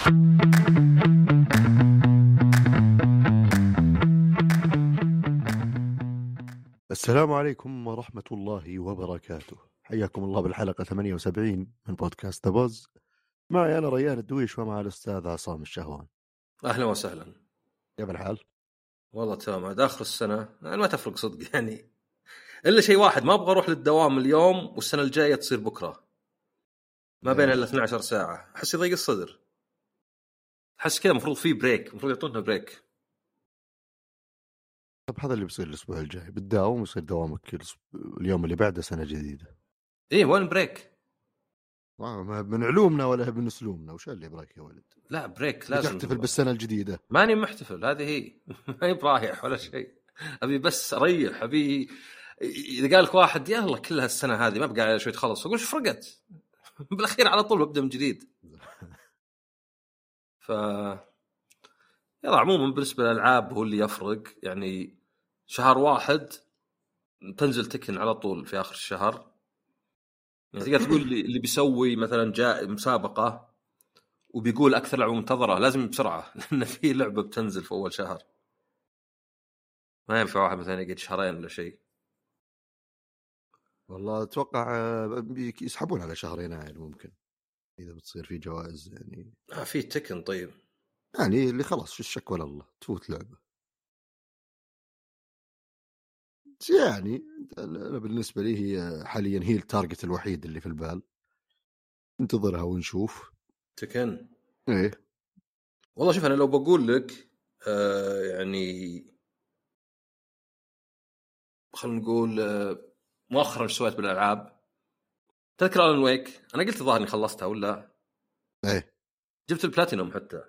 السلام عليكم ورحمة الله وبركاته. حياكم الله بالحلقة 78 من بودكاست بوز معي أنا ريان الدويش ومع الأستاذ عصام الشهوان. أهلا وسهلا. كيف الحال؟ والله تمام. عاد آخر السنة. يعني ما تفرق صدق يعني إلا شيء واحد. ما أبغى أروح للدوام اليوم والسنة الجاية تصير بكرة. ما بين إلا 12 ساعة. أحس يضيق الصدر. احس كذا المفروض في break المفروض يعطونا break طب هذا اللي بيصير الأسبوع الجاي بتداوم ويصير دوامك اليوم اللي بعده سنة جديدة. إيه وين break؟ ما ما من علومنا ولا من أسلوبنا وش اللي break يا ولد؟ لا break لازم تحتفل بالسنة الجديدة. ماني محتفل هذه هي. ماني برايح ولا شيء. أبي بس أريح أبي إذا قال لك واحد يلا كل هالسنة هذه ما بقى شوي تخلص. أقول إيش فرقت؟ بالأخير على طول ببدا من جديد. يلا عموما بالنسبة للألعاب هو اللي يفرق. يعني شهر واحد تنزل تكن على طول في آخر الشهر. يعني تقدر تقول اللي بيسوي مثلا جاء مسابقة وبيقول أكثر لعبة منتظرة لازم بسرعة لأن في لعبة بتنزل في أول شهر. ما ينفع واحد مثلا يقعد شهرين ولا شيء. والله أتوقع آه، يسحبون على شهر يناير ممكن. إذا بتصير في جوائز يعني. آه في تكن طيب. يعني اللي خلاص شو الشك ولا الله تفوت لعبة. بس يعني أنا بالنسبة لي هي حاليا هي التارجت الوحيد اللي في البال. ننتظرها ونشوف. تكن؟ إيه. والله شوف أنا لو بقول لك آه يعني خلينا نقول آه مؤخرا إيش سويت بالألعاب. تذكر Alan Wake أنا قلت الظاهر إني خلصتها ولا إيه. جبت البلاتينوم حتى.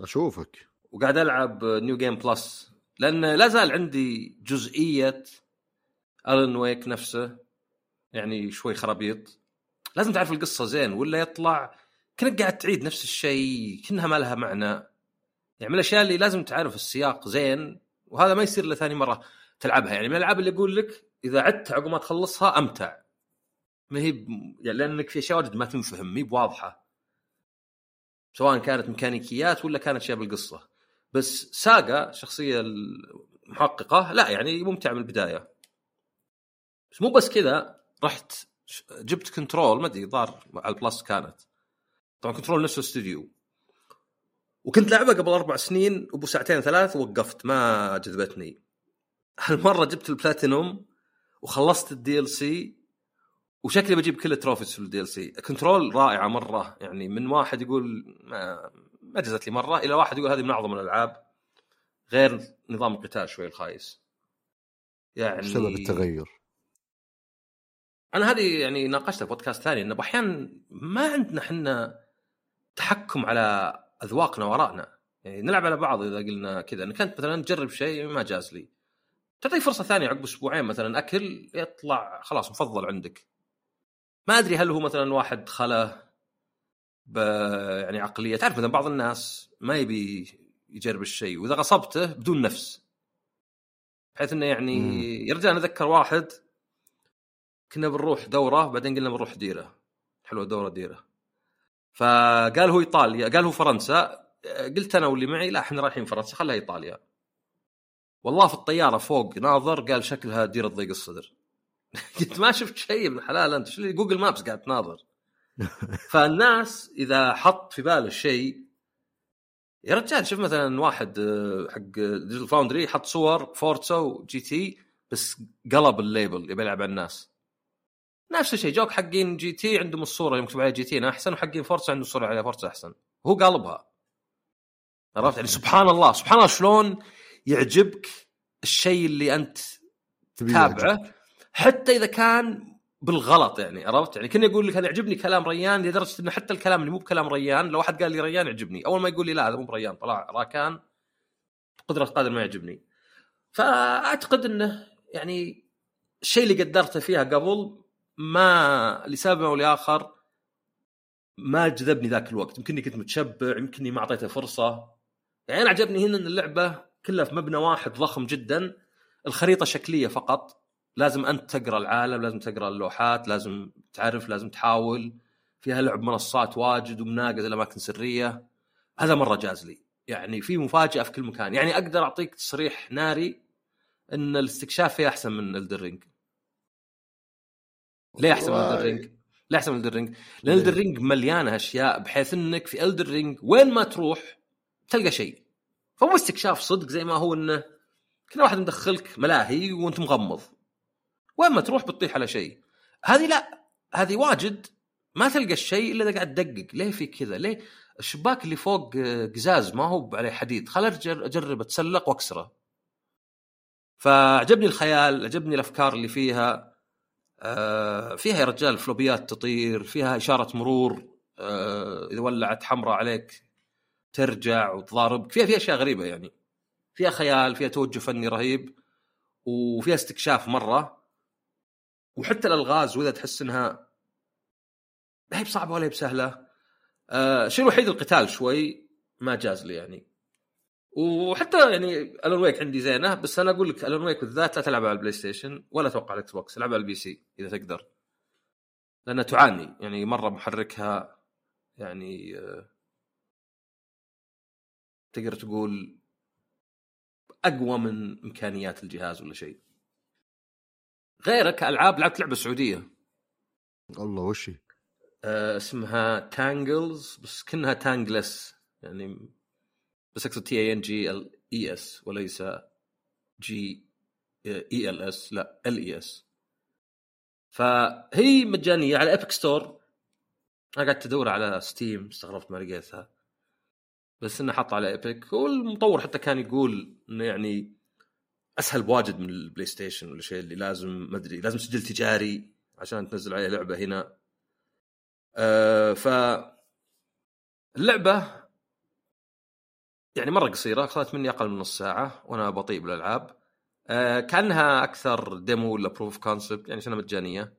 أشوفك. وقاعد ألعب New Game Plus لأن لا زال عندي جزئية Alan Wake نفسه. يعني شوي خرابيط. لازم تعرف القصة زين ولا يطلع كأنك قاعد تعيد نفس الشيء كأنها ما لها معنى. يعني من الأشياء اللي لازم تعرف السياق زين وهذا ما يصير إلا ثاني مرة تلعبها. يعني من الألعاب اللي أقول لك إذا عدت عقب ما تخلصها أمتع. ما هي. يعني لأنك في أشياء واجد ما تنفهم ما هي بواضحة. سواء كانت ميكانيكيات ولا كانت أشياء بالقصة. بس ساقا الشخصيه المحققه لا يعني ممتع من البداية. بس مو بس كذا رحت جبت Control ما أدري ظهر على ال Plus كانت. طبعا Control نفسه استوديو. وكنت لعبة قبل أربع سنين وابو ساعتين ثلاث وقفت ما جذبتني. هالمرة جبت البلاتينوم وخلصت ال DLC وشكلي بجيب كل ال trophies في ال DLC Control رائعة مرة. يعني من واحد يقول ما ما جزت لي مرة إلى واحد يقول هذه من أعظم الألعاب. غير نظام القتال شوي الخايس. يعني سبب التغير؟ أنا هذه يعني ناقشتها في بودكاست ثاني إنه أحيانا ما عندنا إحنا تحكم على أذواقنا وآرائنا. يعني نلعب على بعض إذا قلنا كذا. إنك أنت مثلا تجرب شيء ما جاز لي. تعطيه فرصة ثانية عقب أسبوعين مثلا أكل يطلع خلاص مفضل عندك. ما أدري هل هو مثلا واحد خله ب يعني عقلية. تعرف مثلا بعض الناس ما يبي يجرب الشيء وإذا غصبته بدون نفس. بحيث إنه يعني. يا رجال اتذكر واحد كنا بنروح دورة بعدين قلنا بنروح ديرة. حلوة دوره ديرة. فقال هو إيطاليا قال هو فرنسا. قلت أنا واللي معي لا إحنا رايحين فرنسا خلها إيطاليا. والله في الطيارة فوق ناظر قال شكلها ديرة ضيق الصدر. قلت ما شفت شيء ابن حلال أنت شو اللي جوجل مابس قاعد تناظر؟ فالناس إذا حط في باله الشيء يا رجال شوف مثلا واحد آه، حق Digital Foundry حط صور Forza و GT بس قلب ال label يبي يلعب على الناس. نفس الشيء جوك حقين GT عندهم الصورة مكتوب عليها GT أحسن وحقين Forza عندهم الصورة عليها Forza أحسن. هو قالبها عرفت؟ يعني سبحان الله سبحان الله شلون يعجبك الشيء اللي أنت تبي تابعه حتى إذا كان بالغلط يعني عرفت؟ يعني كني أقول لك أنا يعجبني كلام ريان لدرجة إنه حتى الكلام اللي مو بكلام ريان لو واحد قال لي ريان يعجبني. أول ما يقول لي لا هذا مو بريان طلع راكان قدرة قادر ما يعجبني. فأعتقد إنه يعني الشيء اللي قدرته فيها قبل ما لسبب أو لآخر ما جذبني ذاك الوقت. يمكنني كنت متشبع يمكنني ما أعطيته فرصة. يعني أنا عجبني هنا إن اللعبة كلها في مبنى واحد ضخم جدا الخريطة شكلية فقط. لازم أنت تقرأ العالم لازم تقرأ اللوحات لازم تعرف لازم تحاول فيها لعب منصات واجد ومناقز الأماكن سريه هذا مرة جاز لي يعني في مفاجأة في كل مكان يعني أقدر أعطيك تصريح ناري إن الاستكشاف فيها أحسن من Elden Ring ليه أحسن من. Elden Ring؟ ليه أحسن من Elden Ring؟ لأن؟ Elden Ring مليانة أشياء بحيث إنك في Elden Ring وين ما تروح تلقى شيء فمو استكشاف صدق زي ما هو إنه كل واحد مدخلك ملاهي وأنت مغمض وين ما تروح بتطيح على شيء. هذه لا هذه واجد ما تلقى الشيء إلا إذا قاعد تدقق. ليه في كذا؟ ليه الشباك اللي فوق آه، قزاز ما هو عليه حديد. خل أجرب أتسلق وأكسره. فعجبني الخيال عجبني الأفكار اللي فيها. آه، فيها يا رجال فلوبيات تطير فيها إشارة مرور. آه، إذا ولعت حمراء عليك ترجع وتضاربك. فيها فيها أشياء غريبة يعني. فيها خيال فيها توجه فني رهيب. وفيها استكشاف مرة. وحتى الألغاز وإذا تحس إنها لا هي بصعبة ولا هي بسهلة. آه، الوحيد القتال شوي ما جاز لي يعني. وحتى يعني Alan Wake عندي زينة بس أنا أقول لك Alan Wake بالذات لا تلعبها على ال PlayStation ولا أتوقع على ال Xbox العبها على ال PC إذا تقدر. لأنها تعاني يعني مرة محركها يعني آه، تقدر تقول أقوى من إمكانيات الجهاز ولا شيء. غيرك ألعاب لعبت لعبة سعودية. الله وش؟ آه، اسمها Tangles بس كأنها Tangles يعني بس أقصد T A N G L E S وليس G E L S لا L E S فهي مجانية على Epic Store أنا قعدت ادور على Steam استغربت ما لقيتها. بس إنه حط على Epic والمطور حتى كان يقول إنه يعني أسهل بواجد من ال PlayStation ولا شيء اللي لازم ما أدري لازم سجل تجاري عشان تنزل عليه لعبة هنا. آه ف اللعبة يعني مرة قصيرة أخذت مني أقل من نص ساعة وأنا بطيء بالألعاب. آه كأنها أكثر demo ولا proof concept يعني سنه مجانية.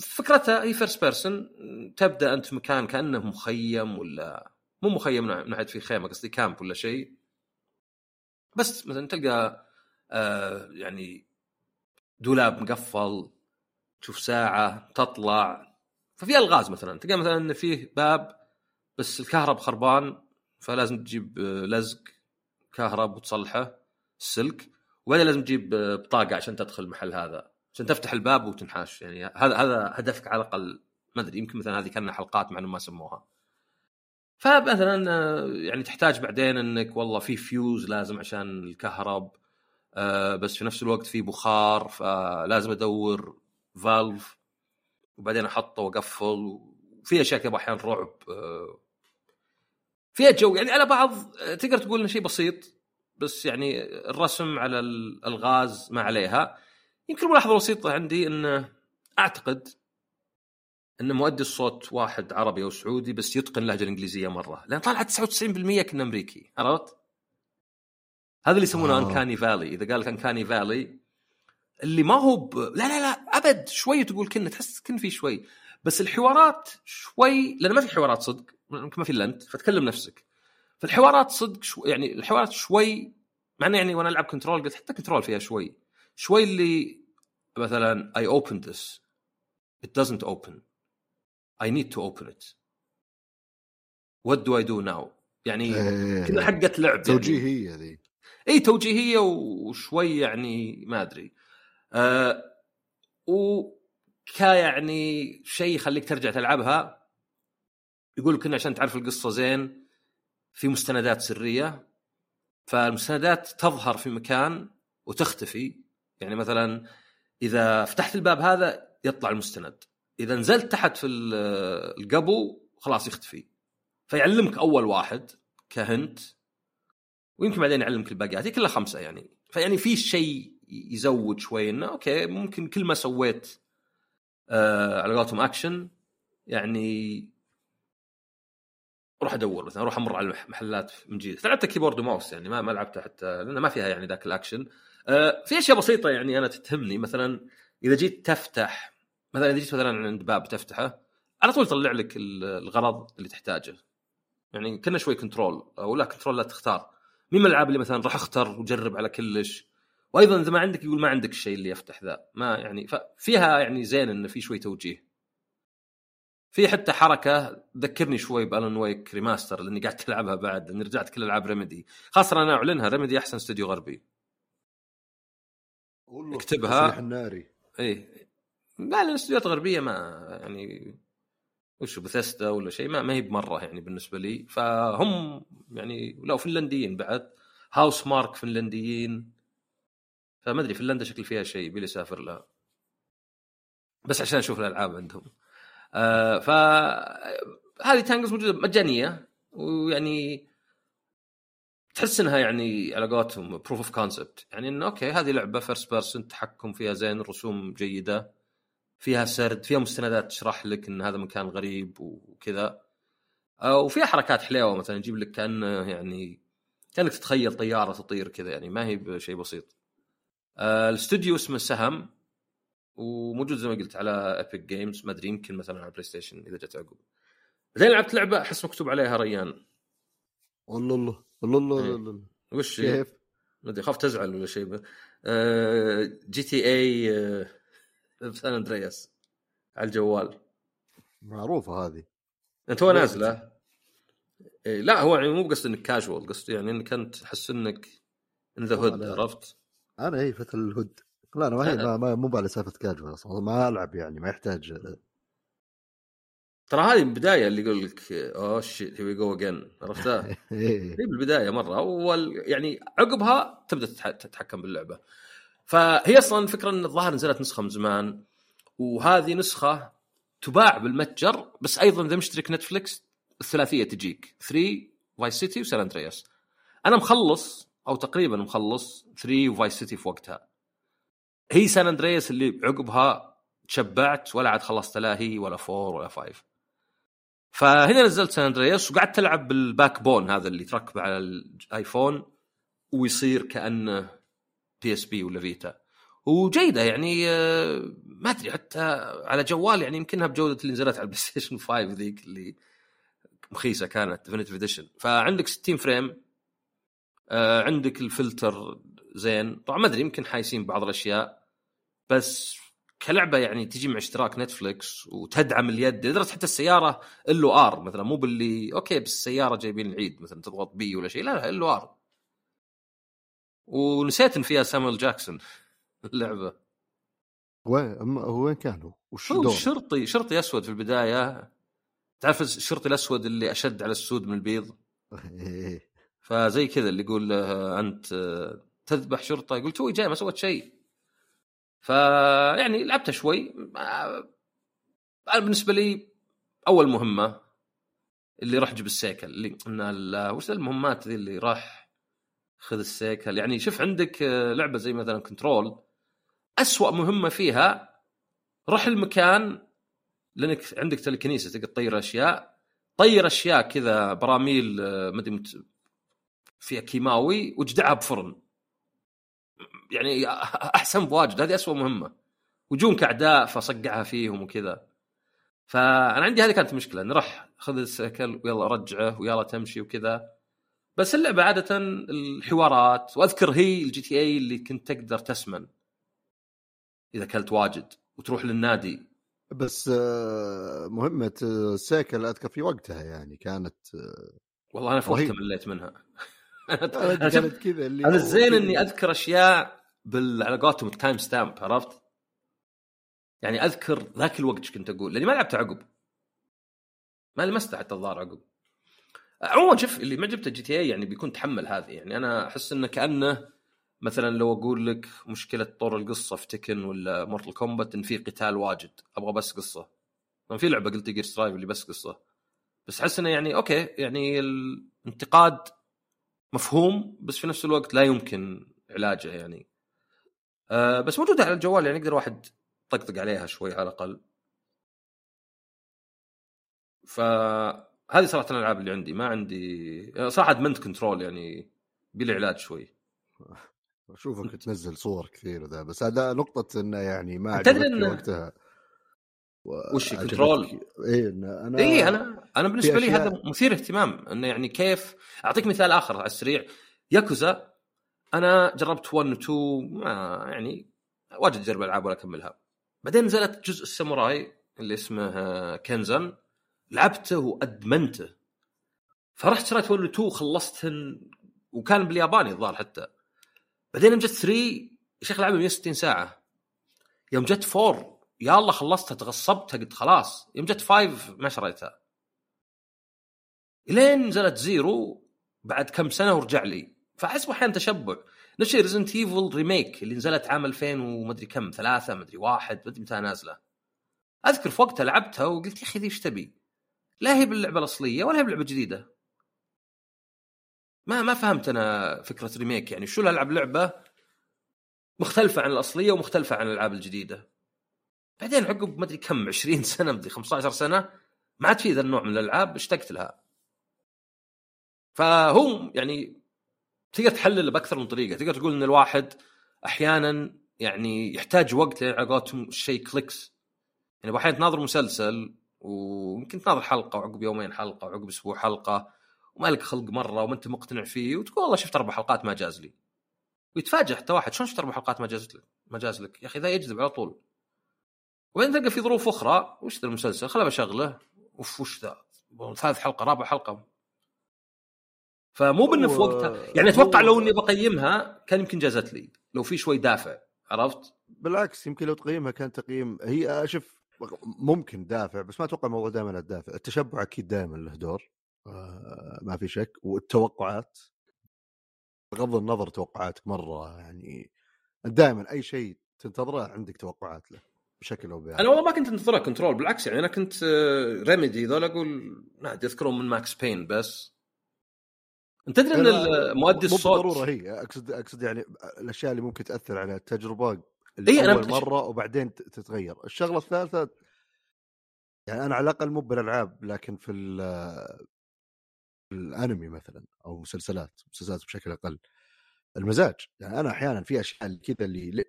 فكرتها هي first person تبدأ أنت في مكان كأنه مخيم ولا مو مخيم ناحيه في خيمة قصدي camp ولا شيء. بس مثلا تلقى آه يعني دولاب مقفل تشوف ساعة تطلع ففي ألغاز مثلا تلقى مثلا إن فيه باب بس الكهرب خربان فلازم تجيب آه، لزق كهرب وتصلحه السلك وبعدين لازم تجيب آه، بطاقة عشان تدخل المحل هذا عشان تفتح الباب وتنحاش. يعني هذا هذا هدفك على الأقل. ما أدري يمكن مثلا هذه كانها حلقات مع انهم ما سموها. فمثلا آه، يعني تحتاج بعدين إنك والله في فيوز لازم عشان الكهرب آه، بس في نفس الوقت في بخار فلازم أدور فالف وبعدين أحطه وأقفل. وفي أشياء كذا أحيانا رعب آه، فيها جو يعني على بعض تقدر تقول إنه شيء بسيط بس يعني الرسم على الالغاز ما عليها. يمكن ملاحظة بسيطة عندي إنه أعتقد إن مؤدي الصوت واحد عربي أو سعودي بس يتقن اللهجة الإنجليزية مرة. لأن طلعت 99% كنا أمريكي. عرفت؟ هذا اللي يسمونه آه. انكاني فالي إذا قال لك انكاني فالي اللي ما هو ب... لا لا لا أبد. شوي تقول كنا تحس كن في شوي. بس الحوارات شوي لأن ما في حوارات صدق. يمكن ما في إلا أنت. فتكلم نفسك. فالحوارات صدق شو... يعني الحوارات شوي مع انه يعني وأنا ألعب كنترول قلت حتى كنترول فيها شوي. شوي اللي مثلا I opened this. It doesn't open. I need to open it. What do I do now? يعني كذا إيه. حقت لعب يعني. توجيهية ذي. اي توجيهية وشوي يعني ما أدري. آه وك يعني شيء يخليك ترجع تلعبها. يقول لك إن عشان تعرف القصة زين في مستندات سرية. فالمستندات تظهر في مكان وتختفي. يعني مثلا إذا فتحت الباب هذا يطلع المستند. إذا نزلت تحت في ال- القبو خلاص يختفي. فيعلمك أول واحد ك hint ويمكن بعدين يعلمك الباقيات. هي كلها خمسة يعني. فيعني في شيء يزود شوي إنه أوكي ممكن كل ما سويت آه على قولتهم اكشن يعني أروح أدور مثلا أروح أمر على المحلات من جديد. لعبتها keyboard و mouse يعني ما ما لعبتها حتى لأن ما فيها يعني ذاك الاكشن آه في أشياء بسيطة يعني أنا تتهمني. مثلا إذا جيت تفتح مثلا إذا جيت مثلا عند باب تفتحه على طول يطلع لك ال- الغرض اللي تحتاجه. يعني كنا شوي Control أو لا Control لا تختار. مين من الألعاب اللي مثلا راح اختر وجرب على كلش؟ وأيضا إذا ما عندك يقول ما عندك الشيء اللي يفتح ذا. ما يعني ففيها يعني زين إنه في شوي توجيه. في حتى حركة تذكرني شوي ب Alan Wake Remaster لأني قاعد ألعبها بعد لأني رجعت كل ألعاب Remedy خاصة أنا أعلنها Remedy أحسن استوديو غربي. والله اكتبها. الناري. إيه. لأن الاستديوهات الغربية ما يعني وش بثستا ولا شيء ما, ما هي بمرة يعني بالنسبة لي. فهم يعني لا فنلنديين بعد هاوس مارك فنلنديين. فما أدري فنلندا شكل فيها شيء يبي لي اسافر لها بس عشان أشوف الألعاب عندهم. آه ف هذه تانجز موجودة مجانية ويعني تحس إنها يعني على قولتهم proof of concept يعني إنه أوكي هذه لعبة first person تحكم فيها زين رسوم جيدة. فيها سرد فيها مستندات تشرح لك إن هذا مكان غريب وكذا آه، وفيها حركات حليوة مثلا يجيب لك كانه يعني كأنك تتخيل طيارة تطير كذا يعني ما هي بشيء بسيط آه، الاستوديو اسمه سهم وموجود زي ما قلت على Epic Games ما أدري يمكن مثلا على PlayStation إذا جت عقب زين لعبت لعبة أحس مكتوب عليها ريان والله الله والله الله إيه. وش؟ كيف؟ ما أدري خاف تزعل ولا شيء آه، GTA San Andreas على الجوال. معروفة هذه. أنت هو نازله إيه لا هو يعني مو بقصد إنك كاجوال قصدي يعني إنك أنت تحس إنك in the hood. عرفت؟ أنا هي فتى ال hood لا أنا ما هي ما, ما مو على سالفة كاجوال أصلا ما ألعب يعني ما يحتاج. ترى هذه البداية اللي يقول لك oh shit here we go again عرفتها؟ إيه. هي بالبداية مرة وال يعني عقبها تبدأ تتح- تتحكم باللعبة. فهي أصلا الفكرة أن الظاهر نزلت نسخة من زمان وهذه نسخة تباع بالمتجر بس أيضا إذا مشترك نتفلكس الثلاثية تجيك. 3 Vice City وSan Andreas. أنا مخلص أو تقريبا مخلص 3 و Vice City في وقتها. هي San Andreas اللي عقبها تشبعت ولا عاد خلصت لا هي ولا 4 ولا 5 فهنا نزلت سان أندرياس وقعدت العب بال Backbone هذا اللي تركبه على الايفون ويصير كأنه بي اس بي ولا فيتا وجيدة يعني آه، ما أدري حتى على جوال يعني يمكنها بجودة اللي نزلت على البلاي ستيشن 5 ذيك اللي مخيسة كانت Definitive Edition فعندك 60 frame آه، عندك الفلتر زين. طبعا ما أدري يمكن حايسين بعض الأشياء بس كلعبة يعني تجي مع اشتراك نتفلكس وتدعم اليد. لدرجه حتى السيارة ال ار مثلا مو باللي أوكي بس السيارة جايبين العيد مثلا تضغط بي ولا شيء. لا لا ال ار ونسيت إن فيها سامويل جاكسون اللعبة وين هو وين كان هو؟ وش هو؟ شرطي شرطي أسود في البداية تعرف الشرطي الأسود اللي أشد على السود من البيض إيه. فزي كذا اللي يقول له أنت آه، تذبح شرطة يقول توي جاي ما سويت شيء فيعني لعبتها شوي آه، أنا بالنسبة لي أول مهمة اللي راح جيب السيكل اللي وش المهمات ذي اللي راح خذ السيكل. يعني شوف عندك آه، لعبة زي مثلا Control أسوأ مهمة فيها روح المكان لأنك عندك telekinesis تقدر تطير أشياء طير أشياء كذا براميل آه، مت- فيها كيماوي واجدعها بفرن. يعني أحسن بواجد. هذه أسوأ مهمة. وجونك اعداء فصقعها فيهم وكذا. فأنا عندي هذه كانت مشكلة نروح خذ السيكل ويلا رجعه ويلا تمشي وكذا. بس اللعبه عادة الحوارات وأذكر هي ال GTA اللي كنت تقدر تسمن إذا كلت واجد وتروح للنادي بس آه، مهمة آه، سيكل أذكر في وقتها يعني كانت آه، والله أنا في وقتها. مليت منها شوف- كانت كذا اللي أنا الزين. إني أذكر أشياء بال على قولتهم ال timestamp عرفت؟ يعني أذكر ذاك الوقت إيش كنت أقول لأني ما لعبت عقب ما لمست حتى الظاهر عقب عموما شوف اللي ما جبته GTA يعني بيكون تحمل هذه. يعني أنا أحس إنه كأنه مثلا لو أقول لك مشكلة طور القصة في Tekken ولا Mortal Kombat إن في قتال واجد أبغى بس قصة. طبعا في لعبة قلت Guilty Gear Strive اللي بس قصة. بس أحس إنه يعني أوكي يعني الانتقاد مفهوم بس في نفس الوقت لا يمكن علاجه يعني. أه بس موجودة على الجوال يعني يقدر واحد يطقطق عليها شوي على الأقل. فهذه صراحة الألعاب اللي عندي ما عندي صراحة ادمنت Control يعني بلي علاج شوي. أشوفك تنزل صور كثير وذا بس هذا نقطة إنه يعني ما تدري عجبتك إنه- وقتها. و- وش Control؟ اي إن أنا اي أنا أنا بالنسبة لي هذا مثير اهتمام إنه يعني كيف أعطيك مثال آخر على السريع. ياكوزا أنا جربت 1 و 2 ما يعني واجد أجرب ألعاب ولا أكملها. بعدين نزلت جزء الساموراي اللي اسمه Kenzan. لعبته وأدمنته. فرحت شريت 1 2 خلصتهن وكان بالياباني الظاهر حتى. بعدين يوم جت 3 يا شيخ لعبة 160 ساعة. يوم جت 4 يا الله خلصتها تغصبتها قلت خلاص. يوم جت 5 ما شريتها. إلين نزلت Zero بعد كم سنة ورجع لي. فأحس أحيانا تشبع. نفس الشيء Resident Evil remake اللي نزلت عام 2000 ومدري كم ثلاثة مدري واحد مدري متى نازلة. أذكر في وقتها لعبتها وقلت يا أخي ذي إيش تبي؟ لا هي باللعبة الأصلية ولا هي باللعبة الجديدة. ما ما فهمت أنا فكرة ريميك يعني. شو العب لعبة مختلفة عن الأصلية ومختلفة عن الألعاب الجديدة؟ بعدين عقب مدري كم 20 سنة مدري 15 سنة ما عاد في ذا النوع من الألعاب اشتقت لها. فهو يعني تقدر تحلل بأكثر من طريقة. تقدر تقول إن الواحد أحيانا يعني يحتاج وقت على قولتهم الشيء clicks. يعني أحيانا تناظر مسلسل ويمكن تناظر حلقة وعقب يومين حلقة وعقب أسبوع حلقة وما لك خلق مرة وما أنت مقتنع فيه وتقول والله شفت أربع حلقات ما جاز لي. ويتفاجئ حتى واحد شلون شفت أربع حلقات ما جازت لك؟ ما جاز لك. يا أخي ذا يجذب على طول. وبعدين تلقى في ظروف أخرى. وش ذا المسلسل؟ خله بشغله أوف وش ذا؟ ثالث حلقة رابع حلقة. فمو بإنه في وقتها. يعني أتوقع لو إني بقيمها كان يمكن جازت لي. لو في شوي دافع. عرفت؟ بالعكس يمكن لو تقيمها كان تقييم. هي شوف ممكن دافع بس ما أتوقع الموضوع دائما الدافع. التشبع أكيد دائما له دور آه ما في شك. والتوقعات بغض النظر توقعاتك مرة يعني دائما أي شيء تنتظره عندك توقعات له بشكل أو بآخر. أنا والله ما كنت انتظره كنترول بالعكس يعني أنا كنت ريميدي ذول أقول نادي أذكرهم من ماكس بين بس. أنت تدري إن مؤدي الصوت بالضرورة هي أقصد أقصد يعني الأشياء اللي ممكن تأثر على التجربة إيه أول مرة وبعدين تتغير. الشغلة الثالثة يعني أنا على الأقل مو بالألعاب لكن في الأنمي مثلا أو مسلسلات مسلسلات بشكل أقل. المزاج يعني أنا أحيانا في أشياء كذا اللي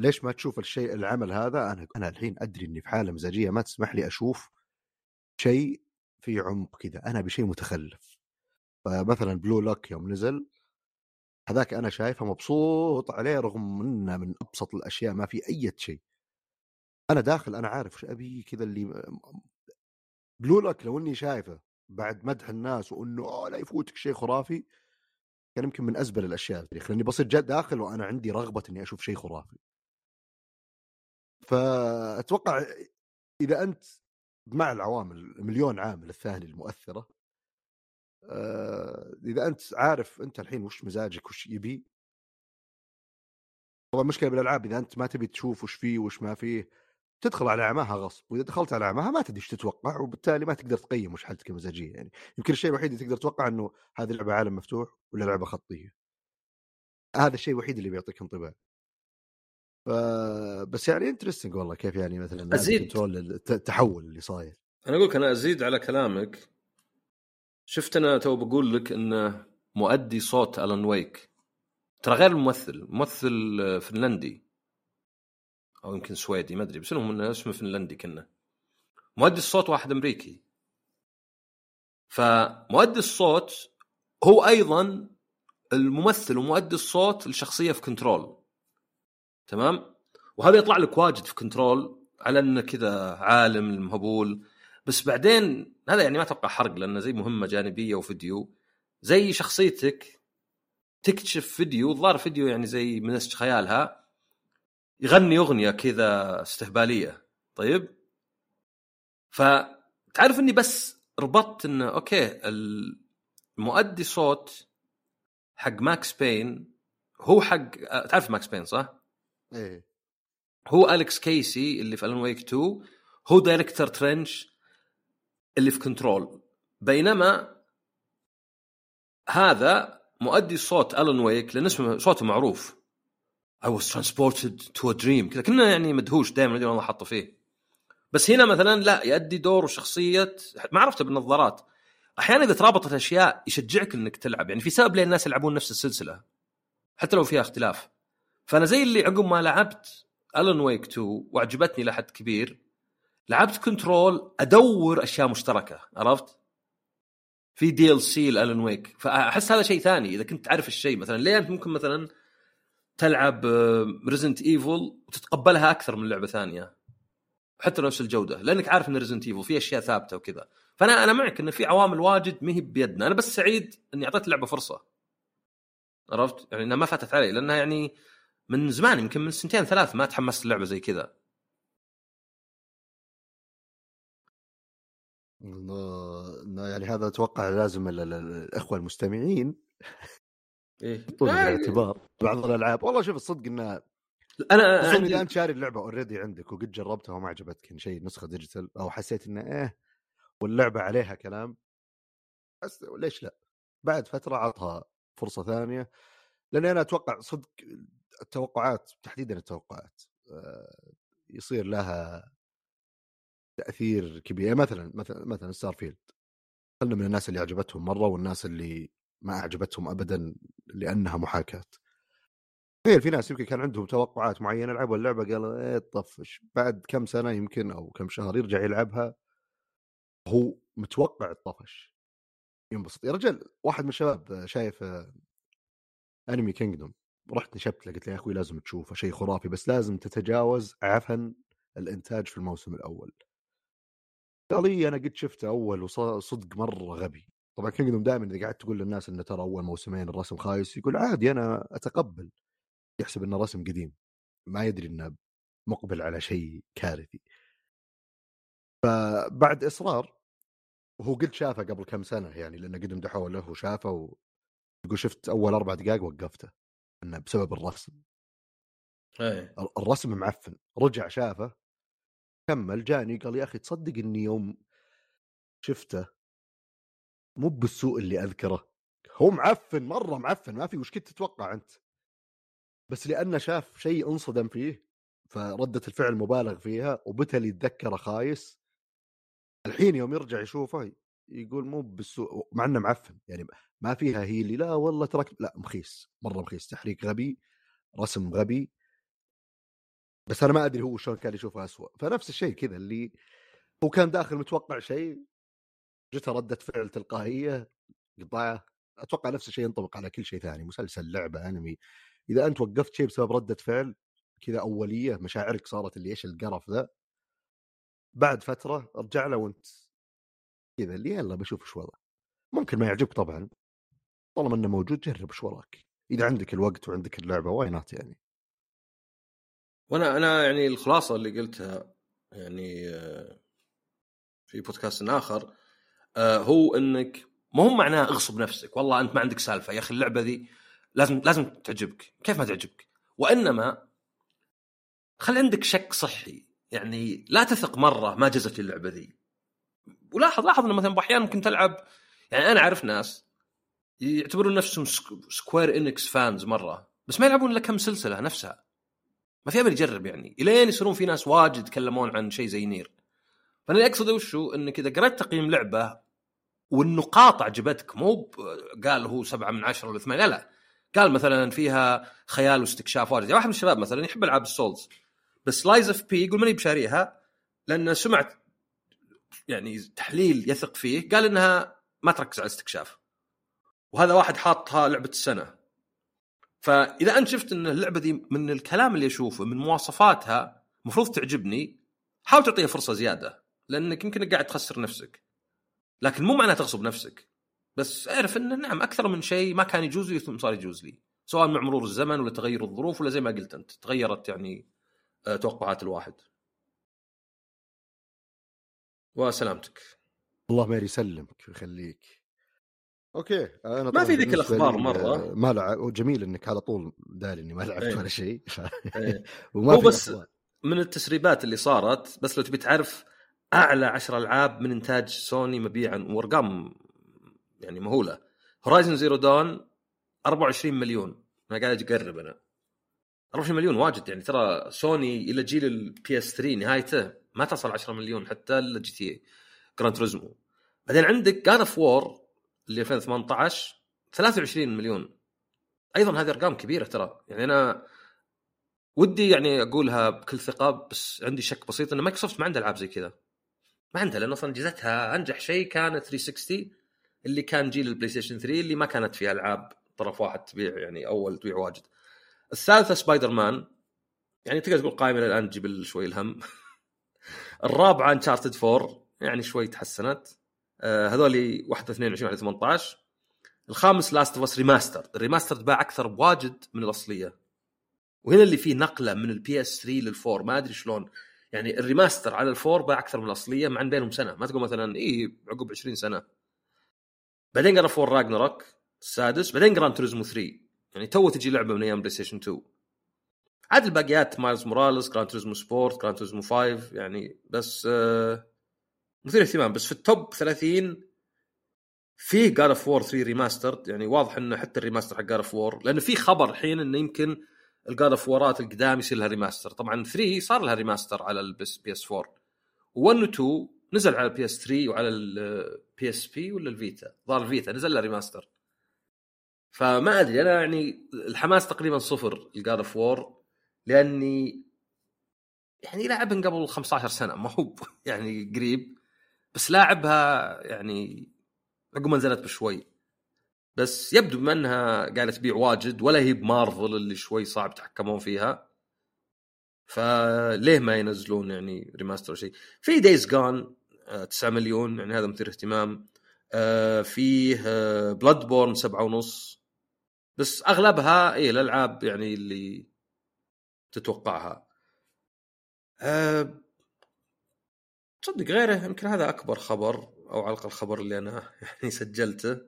ليش ما تشوف الشيء العمل هذا؟ أنا أنا الحين أدري إني في حالة مزاجية ما تسمح لي أشوف شيء في عمق كذا أنا بشيء متخلف. فمثلا Blue Lock يوم نزل هذاك أنا شايفه مبسوط عليه رغم إنه من أبسط الأشياء ما في أي شيء. أنا داخل أنا عارف إيش أبي كذا اللي Blue Lock لو إني شايفه بعد مدح الناس وإنه أوه لا يفوتك شيء خرافي كان يمكن من أزبل الأشياء في التاريخ لاني بصير جد داخل وأنا عندي رغبة إني أشوف شيء خرافي. فأتوقع إذا أنت مع العوامل مليون عامل الثاني المؤثرة آه، إذا أنت عارف أنت الحين وش مزاجك وش يبي. طبعا المشكلة بالألعاب إذا أنت ما تبي تشوف وش فيه وش ما فيه تدخل على أعماها غصب وإذا دخلت على أعماها ما تدري إيش تتوقع وبالتالي ما تقدر تقيم وش حالتك المزاجية يعني. يمكن الشيء الوحيد اللي تقدر تتوقع إنه هذه لعبة عالم مفتوح ولا لعبة خطية. هذا الشيء الوحيد اللي بيعطيك انطباع. ف... بس يعني interesting والله كيف يعني مثلا أزيد. التحول اللي صاير. أنا أقول لك أنا أزيد على كلامك. شفت أنا تو بقول لك انه مؤدي صوت Alan Wake. ترى غير الممثل ممثل فنلندي. أو يمكن سويدي ما أدري بس إنهم اسمه فنلندي كنا. مؤدي الصوت واحد أمريكي. فمؤدي الصوت هو أيضا الممثل ومؤدي الصوت الشخصيه في Control. تمام؟ وهذا يطلع لك واجد في Control على إنه كذا عالم مهبول بس بعدين هذا يعني ما أتوقع حرق لأنه زي مهمة جانبية وفيديو. زي شخصيتك تكتشف فيديو الظاهر فيديو يعني زي من خيالها يغني أغنية كذا استهبالية. طيب؟ فتعرف إني بس ربطت إنه أوكي المؤدي صوت حق Max Payne هو حق تعرف Max Payne صح؟ إيه. هو Alex Casey اللي في Alan Wake 2 هو Director Trench اللي في Control بينما هذا مؤدي صوت Alan Wake لأن اسمه صوته معروف. I was transported to a dream. كذا كنا يعني مدهوش دائما الله حطه فيه. بس هنا مثلا لا يؤدي دور وشخصية ما عرفته بالنظارات. أحيانا إذا ترابطت أشياء يشجعك إنك تلعب. يعني في سبب ليه الناس يلعبون نفس السلسلة حتى لو فيها اختلاف. فأنا زي اللي عقب ما لعبت Alan Wake 2 وعجبتني لحد كبير لعبت Control أدور أشياء مشتركة عرفت؟ في DLC ل Alan Wake. فأحس هذا شيء ثاني إذا كنت تعرف الشيء مثلا. ليه أنت ممكن مثلا تلعب Resident Evil وتتقبلها أكثر من لعبة ثانية؟ حتى نفس الجودة. لأنك عارف إن Resident Evil في أشياء ثابتة وكذا. فأنا أنا معك انه في عوامل واجد ما هي بيدنا. أنا بس سعيد إني أعطيت اللعبة فرصة. عرفت؟ يعني إنها ما فاتت علي لأنها يعني من زمان يمكن من سنتين ثلاث ما تحمست اللعبه زي كذا. يعني هذا أتوقع لازم الإخوة المستمعين إيه طول الاعتبار بعض الألعاب والله شوف الصدق انها أنا عندي... إذا أنت شاري اللعبة already عندك وقد جربتها وما عجبتك يعني شيء نسخة digital أو حسيت إنه إيه واللعبة عليها كلام بس ليش لا؟ بعد فترة عطها فرصة ثانية لاني أنا أتوقع صدق التوقعات تحديدا التوقعات آه، يصير لها تأثير كبير مثلا مثلا مثلا Starfield خلنا من الناس اللي عجبتهم مرة والناس اللي ما أعجبتهم ابدا لأنها محاكاة. تخيل في ناس يمكن كان عندهم توقعات معينة لعبوا اللعبة قالوا إيه طفش بعد كم سنة يمكن أو كم شهر يرجع يلعبها هو متوقع الطفش. ينبسط. يا رجال واحد من الشباب شايف انمي كينجدوم رحت نشبت له قلت له يا أخوي لازم تشوفه شيء خرافي بس لازم تتجاوز عفن الإنتاج في الموسم الأول. قال لي أنا قد شفته أول وصدق مرة غبي. طبعا كينجدوم دائما إذا قعدت تقول للناس انه ترى أول موسمين الرسم خايس يقول عادي أنا أتقبل. يحسب انه رسم قديم. ما يدري إنه مقبل على شيء كارثي. فبعد إصرار وهو قد شافه قبل كم سنة يعني لأنه قد مدحوه له وشافه. يقول شفت أول أربع دقائق وقفته. إنه بسبب الرسم. إيه. الرسم معفن. رجع شافه كمل جاني قال يا أخي تصدق إني يوم شفته مو بالسوء اللي أذكره هو معفن مرة معفن ما في وش كنت تتوقع أنت؟ بس لأنه شاف شيء انصدم فيه فردة الفعل مبالغ فيها وبتل يتذكره خايس. الحين يوم يرجع يشوفه يقول مو بالسوء مع إنه معفن يعني ما فيها هي اللي لا والله ترك لا مخيس مرة مخيس تحريك غبي رسم غبي. بس أنا ما أدري هو شلون كان يشوفها اسوء فنفس الشيء كذا اللي هو كان داخل متوقع شيء جته ردة فعل تلقائية قطعه أتوقع نفس الشيء ينطبق على كل شيء ثاني مسلسل لعبة أنمي إذا أنت وقفت شيء بسبب ردة فعل كذا أولية مشاعرك صارت اللي إيش القرف ذا بعد فترة ارجع له وأنت كذا اللي يلا بشوف إيش وضع ممكن ما يعجبك طبعا طالما إنه موجود جرب إيش وراك إذا عندك الوقت وعندك اللعبة why not يعني؟ وأنا أنا يعني الخلاصة اللي قلتها يعني آه، في بودكاست آخر آه، هو إنك ما هو معناه اغصب نفسك والله أنت ما عندك سالفة يا أخي اللعبة ذي لازم لازم تعجبك. كيف ما تعجبك؟ وإنما خلي عندك شك صحي يعني لا تثق مرة ما جزت اللعبة ذي. ولاحظ لاحظ إنه مثلا أحيانا ممكن تلعب يعني أنا أعرف ناس يعتبرون نفسهم Square Enix fans مرة بس ما يلعبون إلا كم سلسلة نفسها. ما في أمل يجرب يعني. إلين يصيرون في ناس واجد يتكلمون عن شيء زي Nier. فأنا اللي أقصده وشو؟ إنك إذا قرأت تقييم لعبة والنقاط عجبتك مو قال هو سبعة من عشرة ولا ثمانية لا لا. قال مثلا فيها خيال واستكشاف واجد. يعني واحد من الشباب مثلا يحب ألعاب ال Souls بس Lies of P يقول ماني بشاريها لأن سمعت يعني تحليل يثق فيه قال إنها ما تركز على الاستكشاف. وهذا واحد حاطها لعبة السنة. فإذا أنت شفت إن اللعبة دي من الكلام اللي أشوفه من مواصفاتها المفروض تعجبني حاول تعطيها فرصة زيادة لأنك يمكن قاعد تخسر نفسك. لكن مو معناه تغصب نفسك. بس أعرف انه نعم أكثر من شيء ما كان يجوز لي ثم صار يجوز لي. سواء مع مرور الزمن ولا تغير الظروف ولا زي ما قلت أنت تغيرت يعني آه، توقعات الواحد. وسلامتك. الله ما يسلمك ويخليك. أوكي. أنا ما في ذيك الاخبار مرة. آه، ما لعب جميل إنك على طول داري إني ما لعبت إيه. ولا شيء. إيه. وما هو بس أخبار. من التسريبات اللي صارت بس لو تبي تعرف أعلى عشر ألعاب من إنتاج سوني مبيعا وأرقام يعني مهولة. Horizon Zero Dawn 24 مليون. أنا قاعد اقرب أنا. 24 مليون واجد يعني. ترى سوني إلى جيل ال PS 3 نهايته ما تصل 10 مليون حتى إلا GT Gran Turismo بعدين عندك God of War اللي 2018 23 مليون. أيضا هذه أرقام كبيرة ترى. يعني أنا ودي يعني أقولها بكل ثقة بس عندي شك بسيط إن مايكروسوفت ما عندها ألعاب زي كذا. ما عندها لأن أصلا جزتها أنجح شيء كانت 360 اللي كان جيل ال PlayStation 3 اللي ما كانت فيها ألعاب طرف واحد تبيع يعني أول تبيع واجد. الثالثة سبايدر مان يعني تقدر تقول قائمة الان تجيب شوي الهم. الرابعة Uncharted 4 يعني شوي تحسنت. هذول واحدة 22 واحدة 18 الخامس Last of Us remaster ال remaster باع أكثر بواجد من الأصلية. وهنا اللي فيه نقلة من ال PS 3 لل four ما أدري شلون. يعني ال remaster على ال four باع أكثر من الأصلية مع إن بينهم سنة. ما تقول مثلا اي عقب 20 سنة. بعدين God of War Ragnarok السادس. بعدين Gran Turismo 3 يعني تو تجي لعبة من أيام PlayStation 2 عاد الباقيات Miles Morales Gran Turismo Sport Gran Turismo 5 يعني بس آه مثير اهتمام بس في ال top 30 فيه God of War 3 remastered يعني واضح إنه حتى ال remaster حق God of War لأنه في خبر الحين إنه يمكن ال God of War ات القدام يصير لها remaster طبعا 3 صار لها remaster على ال PS 4 و1 و 2 نزل على ال PS3 وعلى ال PSP ولا ال Vita ظهر ال Vita نزل له remaster فما أدري أنا يعني الحماس تقريبا صفر ال God of War لأني يعني لعبها قبل 15 سنة ما هو يعني قريب. بس لاعبها يعني عقب ما نزلت بشوي. بس يبدو بما انها قاعدة تبيع واجد ولا هي بمارفل اللي شوي صعب يتحكمون فيها. فليه ما ينزلون يعني remaster شيء؟ في Days Gone 9 مليون يعني هذا مثير اهتمام. آه، فيه Bloodborne 7 ونص. بس أغلبها اي الألعاب يعني اللي تتوقعها. أه تصدق غيره يمكن هذا أكبر خبر أو على الأقل الخبر اللي أنا يعني سجلته.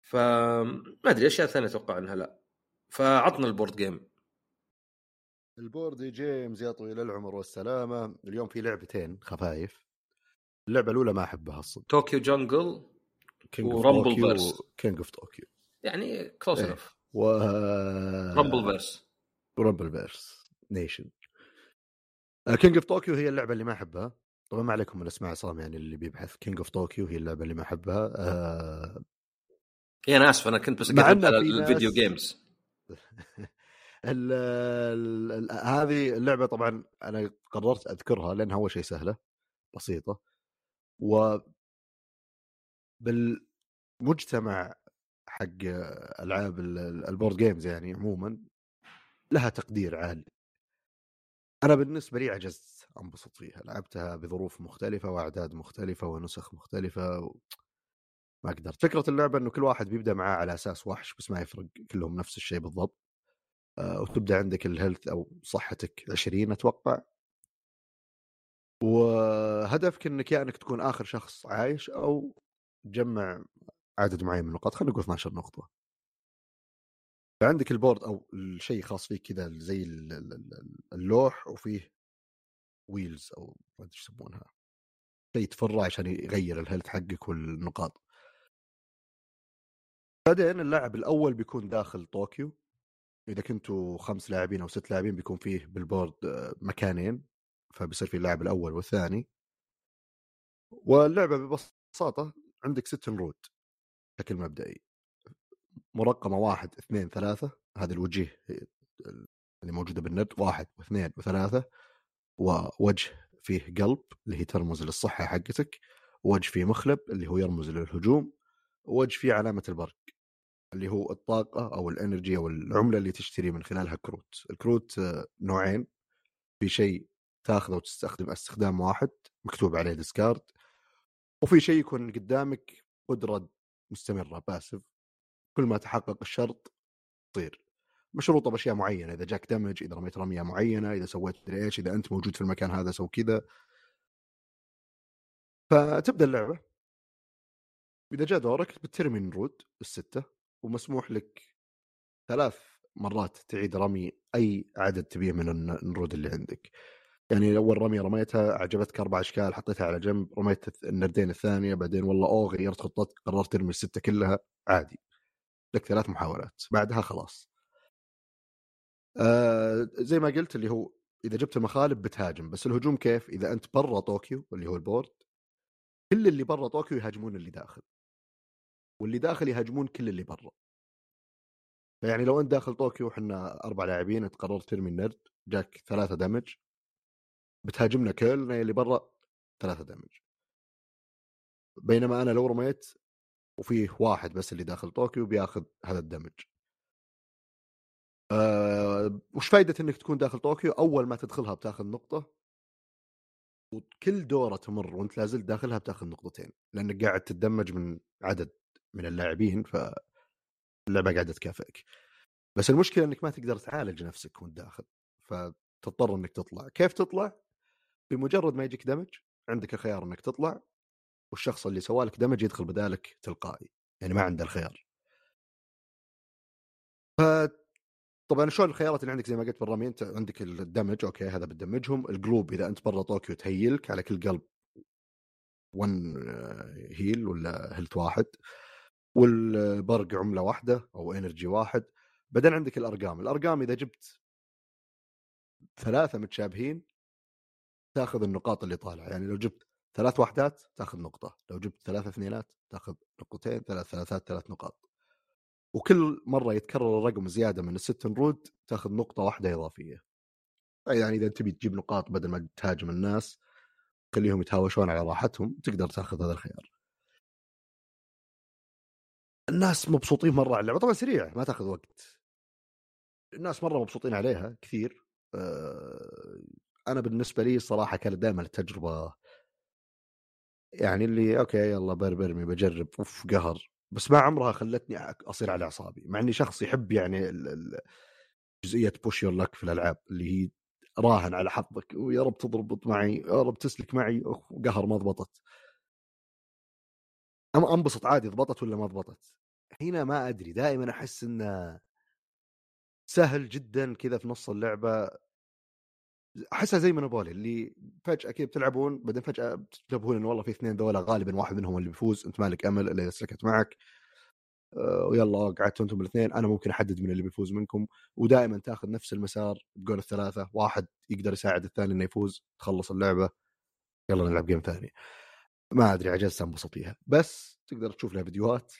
فما أدري أشياء ثانية أتوقع إنها لا. فعطنا البورد جيم البورد جيمز يا طويل العمر والسلامة. اليوم في لعبتين خفايف. اللعبة الأولى ما أحبها أصلا. طوكيو جنجل ورامبل فيرس. كينج اوف طوكيو يعني كلوز إيه. انف و رامبل فيرس. رامبل فيرس نيشن. كينج اوف طوكيو هي اللعبة اللي ما أحبها. طبعا ما عليكم من أسماء عصام يعني اللي بيبحث. كينج اوف طوكيو هي اللعبة اللي ما أحبها. آه اي أنا اسف أنا كنت بس على في ناس- ال video games ال ال ال هذه اللعبة طبعا أنا قررت أذكرها لأنها أول شيء سهلة بسيطة. و بالمجتمع حق ألعاب ال- ال- ال board games يعني عموما لها تقدير عالي. أنا بالنسبة لي عجزت أنبسط فيها. لعبتها بظروف مختلفة وأعداد مختلفة ونسخ مختلفة و... ما قدرت فكرة اللعبة إنه كل واحد بيبدأ معاه على أساس وحش بس ما يفرق كلهم نفس الشيء بالضبط. آه، وتبدأ عندك ال health أو صحتك 20 أتوقع. وهدفك إنك يا إنك تكون آخر شخص عايش أو تجمع عدد معين من النقاط. خلينا نقول 12 نقطة. فعندك ال board أو الشيء خاص فيك كذا زي ال- ال- ال- اللوح وفيه wheels أو ما أدري يسمونها. شيء تفره عشان يغير ال health حقك والنقاط. بعدين اللاعب الأول بيكون داخل طوكيو. إذا كنتوا خمس لاعبين أو ست لاعبين بيكون فيه بال board آه، مكانين. فبيصير في اللاعب الأول والثاني. واللعبة ببساطة عندك ست نرود بشكل مبدئي. مرقمة واحد اثنين ثلاثة هذه الوجيه اللي موجودة بالنرد واحد واثنين وثلاثة ووجه فيه قلب اللي هي ترمز للصحة حقتك وجه فيه مخلب اللي هو يرمز للهجوم وجه فيه علامة البرق اللي هو الطاقة أو ال energy أو العملة اللي تشتري من خلالها كروت. الكروت آه، نوعين في شيء تاخذه وتستخدم استخدام واحد مكتوب عليه discard وفي شيء يكون قدامك قدرة مستمرة passive كل ما تحقق الشرط تصير. مشروطه بأشياء معينة إذا جاك damage إذا رميت رمية معينة إذا سويت مدري إيش إذا أنت موجود في المكان هذا سو كذا. فتبدأ اللعبة. إذا جاء دورك بترمي النرود الستة ومسموح لك ثلاث مرات تعيد رمي أي عدد تبيه من الن- النرود اللي عندك. يعني أول رمية رميتها عجبتك أربع أشكال حطيتها على جنب رميت النردين الثانية بعدين والله اوه غيرت خطتك قررت ترمي الستة كلها عادي. لك ثلاث محاولات بعدها خلاص. آه زي ما قلت اللي هو إذا جبت المخالب بتهاجم بس الهجوم كيف؟ إذا أنت برا طوكيو اللي هو ال board كل اللي برا طوكيو يهاجمون اللي داخل. واللي داخل يهاجمون كل اللي برا. فيعني لو أنت داخل طوكيو وحنا أربع لاعبين أنت قررت ترمي النرد جاك ثلاثة damage بتهاجمنا كلنا اللي برا ثلاثة damage بينما أنا لو رميت وفيه واحد بس اللي داخل طوكيو بياخذ هذا الدمج. أه وش فائدة إنك تكون داخل طوكيو؟ أول ما تدخلها بتاخذ نقطة. وكل دورة تمر وأنت لازلت داخلها بتاخذ نقطتين لأنك قاعد تتدمج من عدد من اللاعبين فاللعبه قاعدة تكافئك. بس المشكلة إنك ما تقدر تعالج نفسك وأنت داخل فتضطر إنك تطلع. كيف تطلع؟ بمجرد ما يجيك damage عندك الخيار إنك تطلع. والشخص اللي سوالك damage يدخل بدالك تلقائي يعني ما عنده الخيار. ف طبعا شلون الخيارات اللي عندك زي ما قلت بالرمي أنت عندك ال damage أوكي هذا بت damage هم. القلوب إذا أنت برا طوكيو ت heal ك على كل قلب 1 heal ولا health واحد. والبرق عملة واحدة أو energy واحد. بعدين عندك الأرقام. الأرقام إذا جبت ثلاثة متشابهين تأخذ النقاط اللي طالعة. يعني لو جبت ثلاث وحدات تاخذ نقطة لو جبت ثلاث اثنينات تاخذ نقطتين ثلاث ثلاثات ثلاث نقاط. وكل مرة يتكرر الرقم زيادة من الست نرود تاخذ نقطة واحدة إضافية. يعني إذا تبي تجيب نقاط بدل ما تهاجم الناس خليهم يتهاوشون على راحتهم تقدر تاخذ هذا الخيار. الناس مبسوطين مرة على اللعبة. طبعا سريع ما تاخذ وقت. الناس مرة مبسوطين عليها كثير. آه، أنا بالنسبة لي الصراحه كانت دائما التجربة يعني اللي أوكي يلا برمي بجرب أوف قهر. بس ما عمرها خلتني أصير على أعصابي. مع إني شخص يحب يعني جزئية push your luck في الألعاب اللي هي راهن على حظك ويا رب تضبط معي يا رب تسلك معي قهر ما ضبطت. اما أنبسط عادي ضبطت ولا ما ضبطت؟ هنا ما أدري دائما أحس إنه سهل جدا كذا في نص اللعبة. أحسها زي مونوبولي اللي فجأة كذا بتلعبون بعدين فجأة بتنتبهون إنه والله في اثنين ذولا غالبا واحد منهم اللي بيفوز أنت مالك أمل الا اذا سلكت معك. آه، ويلا قعدتوا أنتم الاثنين. أنا ممكن أحدد من اللي بيفوز منكم ودائما تاخذ نفس المسار بقول الثلاثة واحد يقدر يساعد الثاني إنه يفوز تخلص اللعبة يلا نلعب جيم ثاني. ما أدري عجزت انبسط فيها. بس تقدر تشوف لها فيديوهات.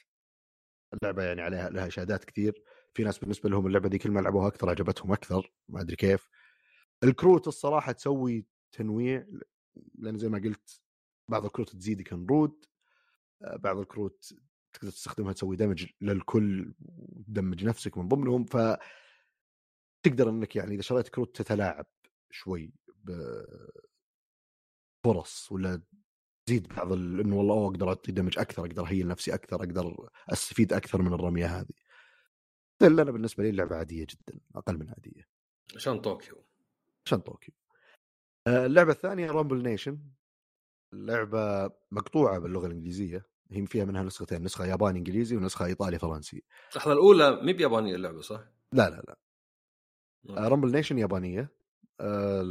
اللعبة يعني عليها لها إشادات كثير. في ناس بالنسبة لهم اللعبة دي كل ما لعبوها أكثر عجبتهم أكثر ما أدري كيف. الكروت الصراحة تسوي تنويع لأن زي ما قلت بعض الكروت تزيدك نرود آه، بعض الكروت تقدر تستخدمها تسوي damage للكل وت damage نفسك من ضمنهم ف تقدر إنك يعني إذا شريت كروت تتلاعب شوي بفرص ولا تزيد بعض إنه والله أوه أقدر أعطي damage أكثر أقدر أ heal نفسي أكثر أقدر أستفيد أكثر من الرمية هذه. الا أنا بالنسبة لي اللعبة عادية جدا أقل من عادية. عشان طوكيو. عشان طوكيو. آه، اللعبة الثانية Rumble Nation اللعبه مقطوعة باللغة الإنجليزية. هي فيها منها نسختين نسخة ياباني إنجليزي ونسخة إيطالي فرنسي اللحظه الأولى مي بيابانيه اللعبة صح؟ لا لا لا. Rumble Nation يابانية. آه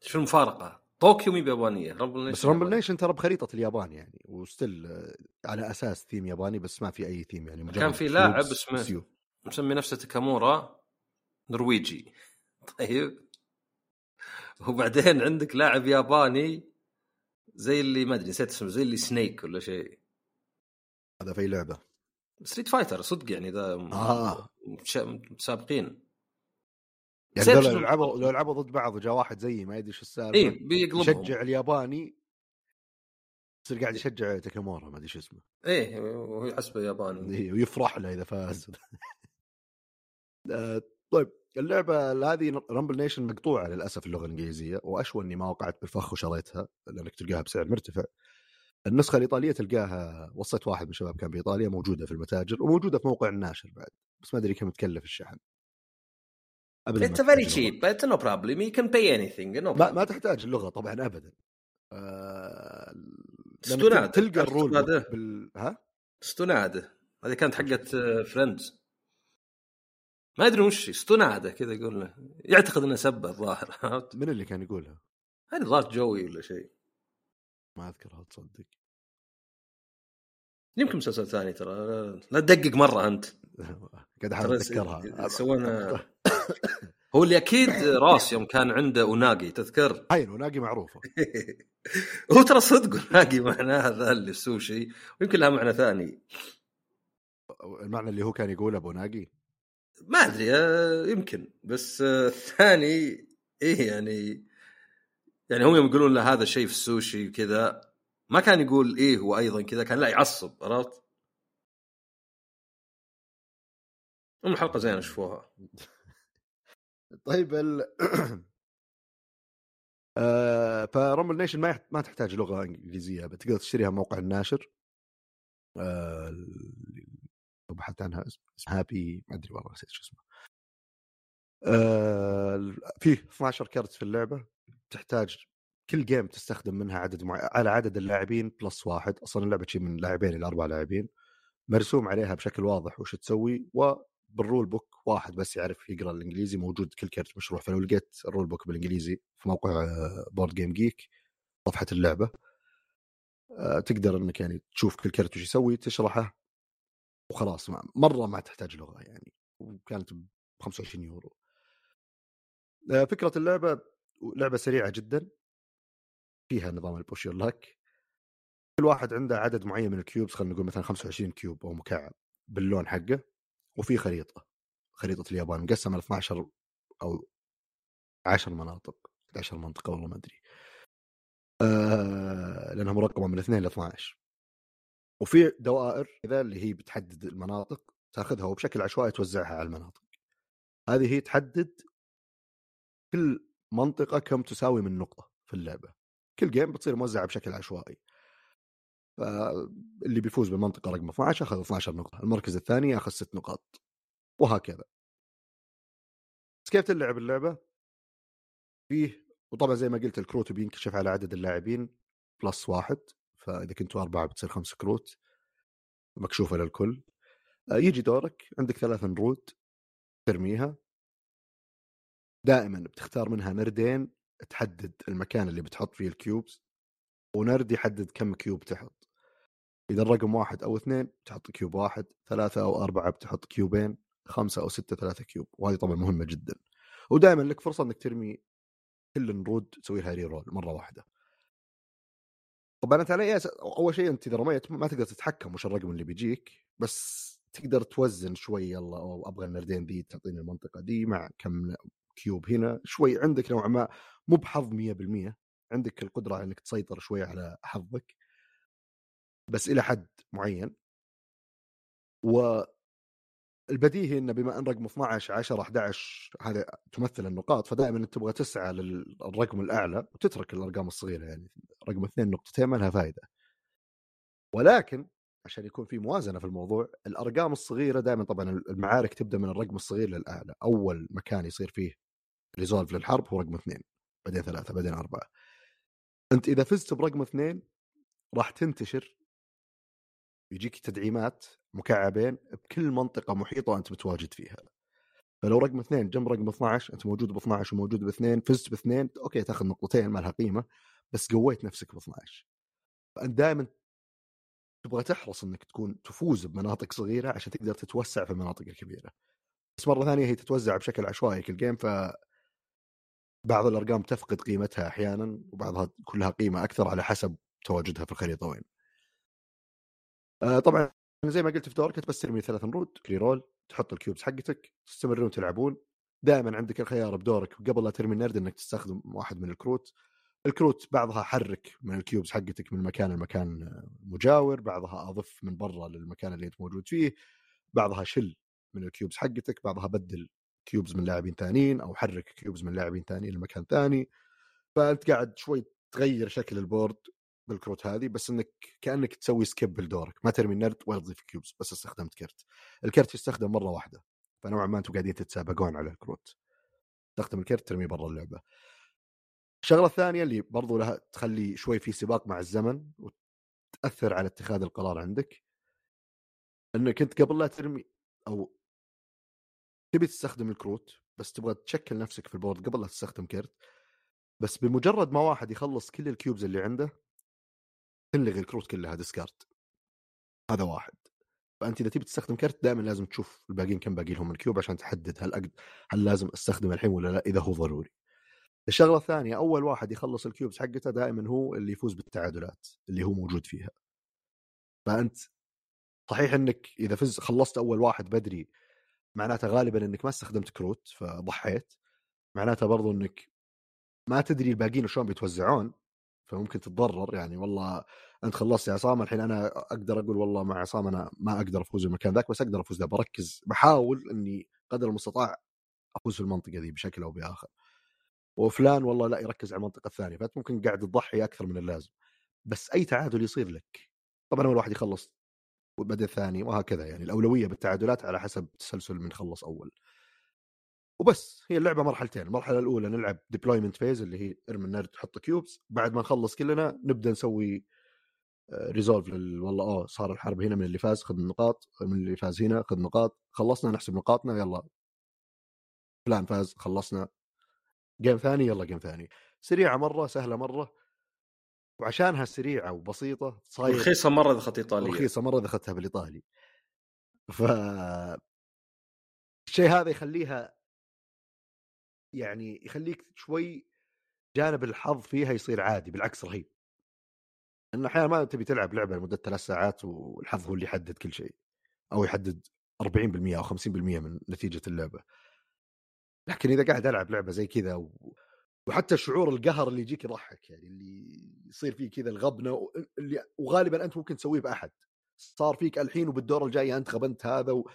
شو المفارقة؟ طوكيو مي بيابانيه Rumble Nation بس Rumble Nation ترى بخريطة اليابان يعني و still آه، على أساس ثيم ياباني بس ما في أي ثيم يعني كان في لاعب اسمه مسمي نفسه تاكامورا نرويجي. طيب. وبعدين عندك لاعب ياباني زي اللي ما أدري نسيت اسمه زي اللي سنيك ولا شيء. هذا في لعبة. Street Fighter صدق يعني ذا آه. متسابقين يعني لو لعبوا لو لعبوا ضد بعض وجاء واحد زيي ما يدري شو السالفة. اي بيقلبهم. يشجع الياباني يصير قاعد يشجع تاكامورا ما أدري شو اسمه. إيه وهو يحسبه ياباني. إيه ويفرح له إذا فاز. آه، طيب. اللعبة هذه Rumble Nation مقطوعة للأسف اللغة الإنجليزية وأشوى إني ما وقعت بالفخ وشريتها لأنك تلقاها بسعر مرتفع. النسخة الإيطالية تلقاها وصيت واحد من الشباب كان بإيطاليا موجودة في المتاجر وموجودة في موقع الناشر بعد بس ما أدري كم تكلف الشحن. It's very cheap but no problem. You can pay anything no ما, ما تحتاج اللغة طبعا ابدا. آه... تلقى ال rule بال... ها؟ ستوناده هذه كانت حقت Friends ما أدري وش استناده كذا يقول يعتقد إنه سبه الظاهر من اللي كان يقولها؟ هذه ظاهر جوي ولا شيء. ما اذكرها تصدق؟ يمكن مسلسل ثاني ترى لا تدقق مرة أنت. قاعد أحاول أتذكرها. سوينا هو اللي أكيد راس يوم كان عنده اوناجي تذكر؟ اي اوناجي معروفة. هو ترى صدق اوناجي معناها ذا اللي السوشي ويمكن لها معنى ثاني. المعنى اللي هو كان يقوله بوناجي ما أدري آه، يمكن. بس آه، الثاني إيه يعني يعني هم يوم يقولون له هذا شيء في السوشي وكذا ما كان يقول إيه هو أيضا كذا كان لا يعصب عرفت؟ ام حلقة زينة شوفوها. طيب ال... آه ف Rumble Nation ما يحت... ما تحتاج لغة إنجليزية بتقدر تشتريها موقع الناشر آه بحثت عنها اسم هابي ما أدري والله نسيت شو اسمه. آه فيه 12 كرت في اللعبة تحتاج كل game تستخدم منها عدد معين على عدد اللاعبين plus واحد. أصلا اللعبة شيء من لاعبين إلى أربع لاعبين. مرسوم عليها بشكل واضح وش تسوي وبال rule book واحد بس يعرف يقرأ الإنجليزي. موجود كل كرت مشروح. فلو لقيت ال rule book بالإنجليزي في موقع BoardGameGeek صفحة اللعبة. آه، تقدر إنك يعني تشوف كل كرت وش يسوي تشرحه. وخلاص مرة ما تحتاج لغة يعني وكانت ب 25 يورو. آه، فكرة اللعبة لعبة سريعة جدا. فيها نظام ال push luck. كل واحد عنده عدد معين من ال cubes خلينا نقول مثلا 25 cube أو مكعب باللون حقه وفي خريطة. خريطة اليابان مقسمة ل 12 أو 10 مناطق 11 منطقة والله ما أدري. آه لأنها مرقمه من 2 ل 12 وفي دوائر كذا اللي هي بتحدد المناطق تاخذها وبشكل عشوائي توزعها على المناطق. هذه هي تحدد كل منطقة كم تساوي من نقطة في اللعبة. كل جيم بتصير موزعة بشكل عشوائي. فاللي بيفوز بالمنطقة رقم 12 أخذ 12 نقطة المركز الثاني أخذ 6 نقاط وهكذا. كيف تلعب اللعبة؟ فيه وطبعا زي ما قلت الكروت بينكشف على عدد اللاعبين plus واحد. فإذا كنتوا أربعة بتصير خمس كروت مكشوفة للكل. آه، يجي دورك عندك ثلاث نرود ترميها. دائما بتختار منها نردين تحدد المكان اللي بتحط فيه ال cubes ونرد يحدد كم cube تحط. إذا الرقم واحد أو اثنين تحط cube واحد ثلاثة أو أربعة بتحط كيوبين خمسة أو ستة ثلاثة cube وهذه طبعا مهمة جدا. ودائما لك فرصة إنك ترمي كل النرود تسوي لها re-roll مرة واحدة. طبعا انت على أساس أول شيء أنت إذا رميت ما تقدر تتحكم وش الرقم اللي بيجيك بس تقدر توزن شوي يلا أو أبغى النردين ذي تعطيني المنطقة دي مع كم cube هنا شوي عندك نوعا ما مو بحظ 100% عندك القدرة إنك تسيطر شوي على حظك. بس إلى حد معين. و البديهي إنه بما إن رقم 12 10 11 هذا تمثل النقاط فدائما أنت تبغى تسعى للرقم الأعلى وتترك الأرقام الصغيرة يعني. رقم اثنين نقطتين ما لها فائده ولكن عشان يكون في موازنة في الموضوع الأرقام الصغيرة دائما طبعا المعارك تبدأ من الرقم الصغير للأعلى. أول مكان يصير فيه ريزولف للحرب هو رقم اثنين بعدين ثلاثة بعدين أربعة. أنت إذا فزت برقم اثنين راح تنتشر يجيك تدعيمات مكعبين بكل منطقة محيطة وانت متواجد فيها. فلو رقم اثنين جنب رقم 12 أنت موجود ب 12 وموجود باثنين فزت باثنين أوكي تاخذ نقطتين ما لها قيمة. بس قويت نفسك ب 12 فانت دائما تبغى تحرص إنك تكون تفوز بمناطق صغيرة عشان تقدر تتوسع في المناطق الكبيرة. بس مرة ثانية هي تتوزع بشكل عشوائي كل game ف بعض الأرقام تفقد قيمتها أحيانا وبعضها كلها قيمة أكثر على حسب تواجدها في الخريطة وين. آه طبعا زي ما قلت في دورك بس ترمي ثلاث نرود ك re-roll تحط ال cubes حقتك تستمرون تلعبون. دائما عندك الخيار بدورك قبل لا ترمي النرد إنك تستخدم واحد من الكروت. الكروت بعضها حرك من ال cubes حقتك من مكان لمكان مجاور بعضها أضف من برا للمكان اللي أنت موجود فيه بعضها شل من ال cubes حقتك بعضها بدل cubes من لاعبين ثانيين أو حرك cubes من لاعبين ثانيين لمكان ثاني فأنت قاعد شوي تغير شكل ال board بالكروت هذه بس إنك كأنك تسوي skip لدورك ما ترمي النرد ولا تضيف cubes بس استخدمت كرت. الكرت يستخدم مرة واحدة. فنوعا ما أنتم قاعدين تتسابقون على الكروت. تستخدم الكرت ترميه برا اللعبة. الشغله الثانية اللي برضو لها تخلي شوي في سباق مع الزمن وتأثر على اتخاذ القرار عندك. إنك أنت قبل لا ترمي أو تبي تستخدم الكروت بس تبغى تشكل نفسك في ال board قبل لا تستخدم كرت بس بمجرد ما واحد يخلص كل ال cubes اللي عنده تلغي الكروت كلها discard هذا واحد. فأنت إذا تبي تستخدم كرت دائما لازم تشوف الباقيين كم باقي لهم ال cubes عشان تحدد هل أقد... هل لازم استخدم الحين ولا لا إذا هو ضروري. الشغله الثانية أول واحد يخلص ال cubes حقته دائما هو اللي يفوز بالتعادلات اللي هو موجود فيها. فأنت صحيح إنك إذا فز خلصت أول واحد بدري معناته غالبا إنك ما استخدمت كروت فضحيت. معناته برضو إنك ما تدري الباقيين شلون بيتوزعون فممكن تتضرر. يعني والله أنت خلصت يا عصام الحين أنا أقدر أقول والله مع عصام أنا ما أقدر أفوز بالمكان ذاك بس أقدر أفوز ذا بركز. بحاول إني قدر المستطاع أفوز في المنطقة ذي بشكل أو بآخر. وفلان والله لا يركز على المنطقة الثانية فأنت ممكن قاعد تضحي أكثر من اللازم. بس أي تعادل يصير لك. طبعا أول واحد يخلص وبدا الثاني وهكذا يعني الأولوية بالتعادلات على حسب تسلسل من خلص أول. وبس هي اللعبة مرحلتين المرحلة الأولى نلعب deployment phase اللي هي إرمي النرد تحط cubes بعد ما نخلص كلنا نبدأ نسوي resolve والله آه صار الحرب هنا من اللي فاز خذ النقاط من اللي فاز هنا خذ نقاط خلصنا نحسب نقاطنا يلا. فلان فاز خلصنا. game ثاني يلا game ثاني. سريعة مرة سهلة مرة. وعشانها سريعه وبسيطة صاير رخيصه مرة إذا أخذت إيطالية. رخيصه مرة إذا أخذتها بالإيطالي. ف الشيء هذا يخليها يعني يخليك شوي جانب الحظ فيها يصير عادي بالعكس رهيب. لأنه أحيانا ما تبي تلعب لعبة لمدة ثلاث ساعات والحظ هو اللي يحدد كل شيء. أو يحدد 40% أو 50% من نتيجة اللعبة. لكن إذا قاعد ألعب لعبة زي كذا و... وحتى شعور القهر اللي يجيك يضحك يعني اللي يصير فيه كذا الغبنة اللي وغالبا أنت ممكن تسويه بأحد. صار فيك الحين وبالدور الجاي أنت غبنت هذا و...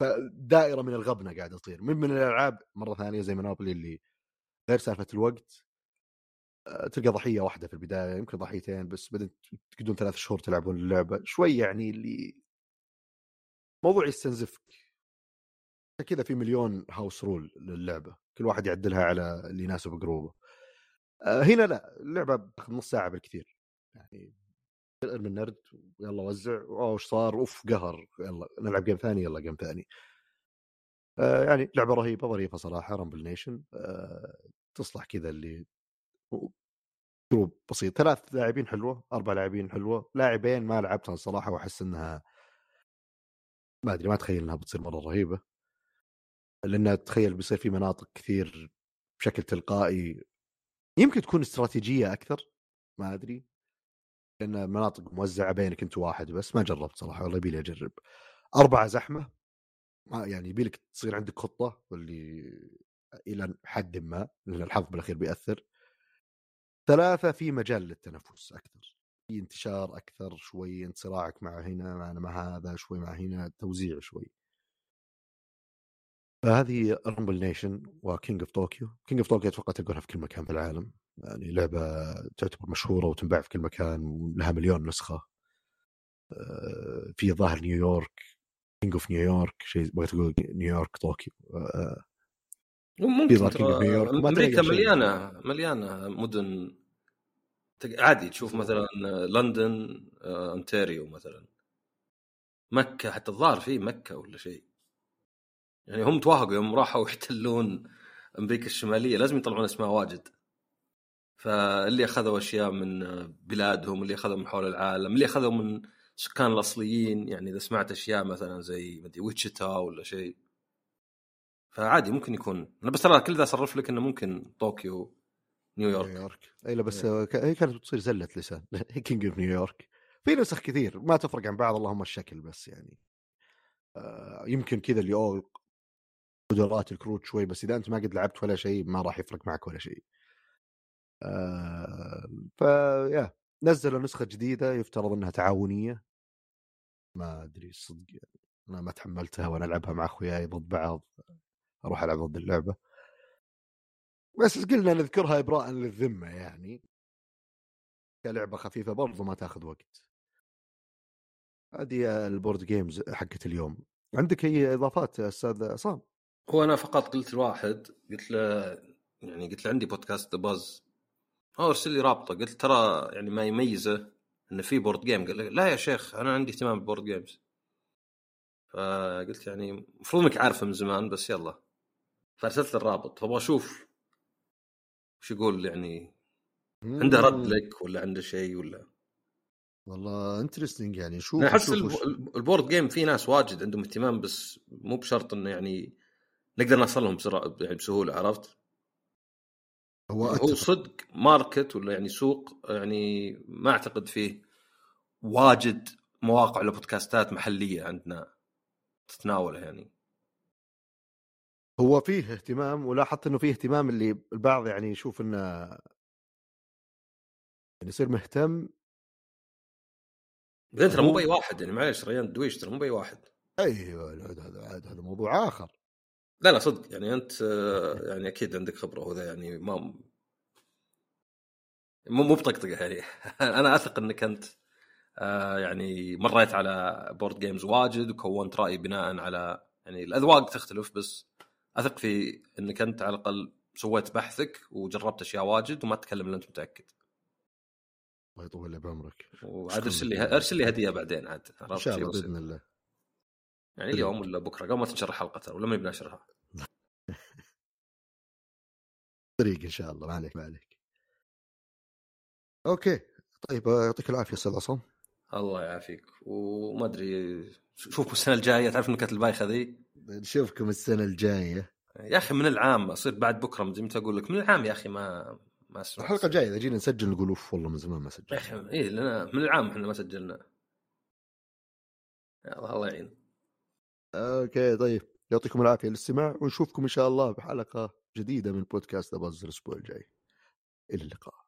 فدائرة من الغبنة قاعدة تصير. من من الألعاب مرة ثانية زي منوبلي اللي غير سالفة الوقت آه، تلقى ضحية واحدة في البداية يمكن ضحيتين بس بعدين تقعدون ثلاث شهور تلعبون اللعبة. شوي يعني اللي موضوع يستنزفك. كذا في مليون هاوس رول للعبة كل واحد يعدلها على اللي يناسب جروبه. آه، هنا لا اللعبة بتاخذ نص ساعة بالكثير يعني ارمي النرد يلا وزع اوه إيش صار؟ أوف قهر يلا نلعب game ثاني يلا game ثاني. آه يعني لعبة رهيبة ظريفة صراحة Rumble Nation آه تصلح كذا ل group بسيط. ثلاث لاعبين حلوة أربع لاعبين حلوة لاعبين ما لعبتها الصراحه وأحس إنها ما أدري ما أتخيل إنها بتصير مرة رهيبة. لأن تخيل بيصير في مناطق كثير بشكل تلقائي. يمكن تكون استراتيجية أكثر ما أدري. لأن مناطق موزعة بينك أنت واحد بس ما جربت صراحة والله يبي لي أجرب. اربعه زحمة ما يعني يبي لك تصير عندك خطة واللي إلى حد ما لأن الحظ بالأخير بيأثر. ثلاثة في مجال للتنفس أكثر. في انتشار أكثر شوي انت صراعك مع هنا مع, مع هذا شوي مع هنا توزيع شوي. فهذه Rumble Nation و King of Tokyo King of Tokyo أتوقع تلقونها في كل مكان في العالم. يعني لعبة تعتبر مشهورة وتنباع في كل مكان ولها مليون نسخة. آه، في ظاهر نيويورك King of New York شيء بغيت أقول نيويورك طوكيو آه، ممكن أمريكا مليانة مليانة مدن. عادي تشوف مثلا لندن اونتاريو آه، مثلا. مكة حتى الظاهر في مكة ولا شيء. يعني هم توهقوا يوم راحوا يحتلون أمريكا الشمالية. لازم يطلعون أسماء واجد. فاللي أخذوا أشياء من بلادهم اللي أخذوا من حول العالم اللي أخذوا من سكان الأصليين. يعني إذا سمعت أشياء مثلا زي مدري ويتشيتا ولا شيء. فعادي ممكن يكون. أنا بس ترى كل ذا أصرف لك إنه ممكن طوكيو نيويورك. نيويورك. إي لا بس هي كانت بتصير زلة لسان. King of New York. في نسخ كثير. ما تفرق عن بعض اللهم الشكل بس يعني. آه يمكن كذا اللي اوه قدرات الكروت شوي بس إذا أنت ما قد لعبت ولا شيء ما راح يفرق معك ولا شيء. آه فيا نزلوا نسخة جديدة يفترض إنها تعاونية. ما أدري صدق يعني أنا ما تحملتها وأنا ألعبها مع أخوياي ضد بعض أروح ألعب ضد اللعبة. بس قلنا نذكرها إبراء للذمة يعني. كلعبة خفيفة برضو ما تاخذ وقت. هذه ال board games حقت اليوم. عندك أي إضافات أستاذ عصام؟ هو أنا فقط قلت لواحد قلت له يعني قلت له عندي بودكاست أباز هو ارسل لي رابطه قلت ترى يعني ما يميزه إنه في board game قال لا يا شيخ أنا عندي اهتمام بال board games فقلت يعني المفروض إنك عارفه من زمان بس يلا. فأرسلت الرابط. فأبغى أشوف وش يقول يعني عنده رد لك ولا عنده شيء ولا؟ والله interesting يعني. شوف أحس ال board game في ناس واجد عندهم اهتمام بس مو بشرط إنه يعني نقدر نوصل لهم يعني بسهولة عرفت؟ هو هو صدق market ولا يعني سوق يعني ما أعتقد فيه واجد مواقع ولا بودكاستات محلية عندنا تتناوله يعني. هو فيه اهتمام ولاحظت إنه فيه اهتمام اللي البعض يعني يشوف إنه يعني يصير مهتم. بعدين ترى مو بأي واحد يعني معليش ريان دويش ترى مو بأي واحد. أيوه هذا هذا موضوع آخر. لا لا صدق. يعني أنت يعني أكيد عندك خبرة وذا يعني ما مو مو بطقطقة يعني. أنا أثق إنك أنت آه، يعني مريت على board games واجد وكونت رأي بناء على يعني الأذواق تختلف بس أثق في إنك أنت على الأقل سويت بحثك وجربت أشياء واجد وما تتكلم إلا انت متأكد. الله يطول بعمرك وعاد ارسل لي ارسل لي هدية بعدين عاد. إن شاء الله بإذن الله. يعني اليوم ولا بكرة قبل ما تنشر الحلقة ترى ولا ما بنشرها طريق إن شاء الله ما عليك ما عليك. okay طيب يعطيك العافية أستاذ عصام. الله يعافيك. وما أدري شوفوا السنة الجاية تعرف النكت البايخة ذي؟ نشوفكم السنة الجاية. يا أخي من العام أصير بعد بكرة متى أقول لك من العام يا أخي ما ما أسمع. الحلقة الجاية إذا جينا نسجل نقول أوف والله من زمان ما يا سجلنا. أخي اي لنا من العام إحنا ما سجلنا. الله يعين. okay طيب. يعطيكم العافية للاستماع ونشوفكم إن شاء الله بحلقة جديدة من بودكاست أباز الأسبوع الجاي. إلى اللقاء.